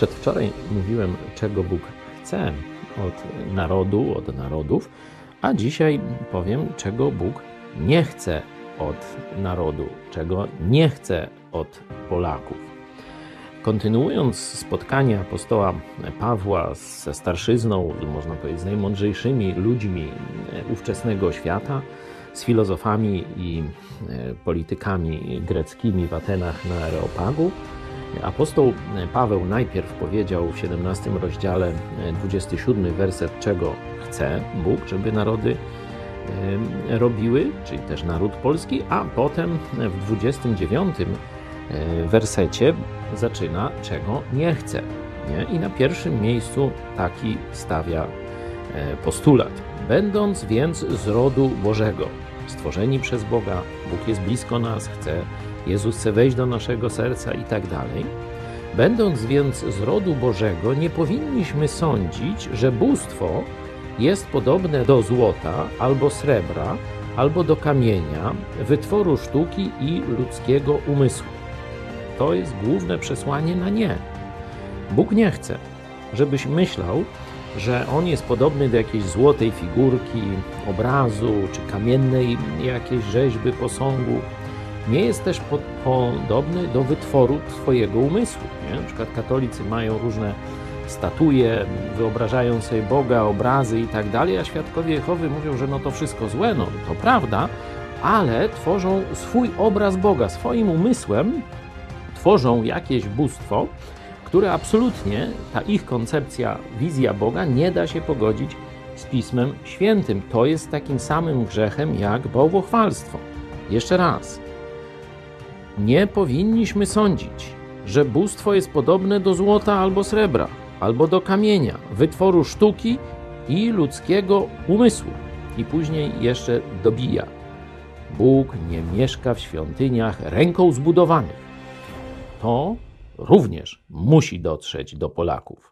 Przedwczoraj mówiłem, czego Bóg chce od narodu, od narodów, a dzisiaj powiem, czego Bóg nie chce od narodu, czego nie chce od Polaków. Kontynuując spotkanie apostoła Pawła ze starszyzną, można powiedzieć, z najmądrzejszymi ludźmi ówczesnego świata, z filozofami i politykami greckimi w Atenach na Areopagu, Apostoł Paweł najpierw powiedział w 17 rozdziale 27 werset, czego chce Bóg, żeby narody robiły, czyli też naród polski, a potem w 29 wersecie zaczyna, czego nie chce. Nie? I na pierwszym miejscu taki stawia postulat. Będąc więc z rodu Bożego, stworzeni przez Boga, Bóg jest blisko nas, chce Jezus chce wejść do naszego serca i tak dalej. Będąc więc z rodu Bożego, nie powinniśmy sądzić, że bóstwo jest podobne do złota albo srebra, albo do kamienia, wytworu sztuki i ludzkiego umysłu. To jest główne przesłanie na nie. Bóg nie chce, żebyś myślał, że on jest podobny do jakiejś złotej figurki, obrazu czy kamiennej jakiejś rzeźby, posągu nie jest też podobny do wytworu Twojego umysłu. Nie? Na przykład katolicy mają różne statuje, wyobrażają sobie Boga, obrazy i tak dalej, a świadkowie Jehowy mówią, że no to wszystko złe, no to prawda, ale tworzą swój obraz Boga, swoim umysłem tworzą jakieś bóstwo, które absolutnie, ta ich koncepcja, wizja Boga nie da się pogodzić z Pismem Świętym. To jest takim samym grzechem jak bałwochwalstwo. Jeszcze raz, nie powinniśmy sądzić, że bóstwo jest podobne do złota albo srebra, albo do kamienia, wytworu sztuki i ludzkiego umysłu. I później jeszcze dobija. Bóg nie mieszka w świątyniach ręką zbudowanych. To również musi dotrzeć do Polaków.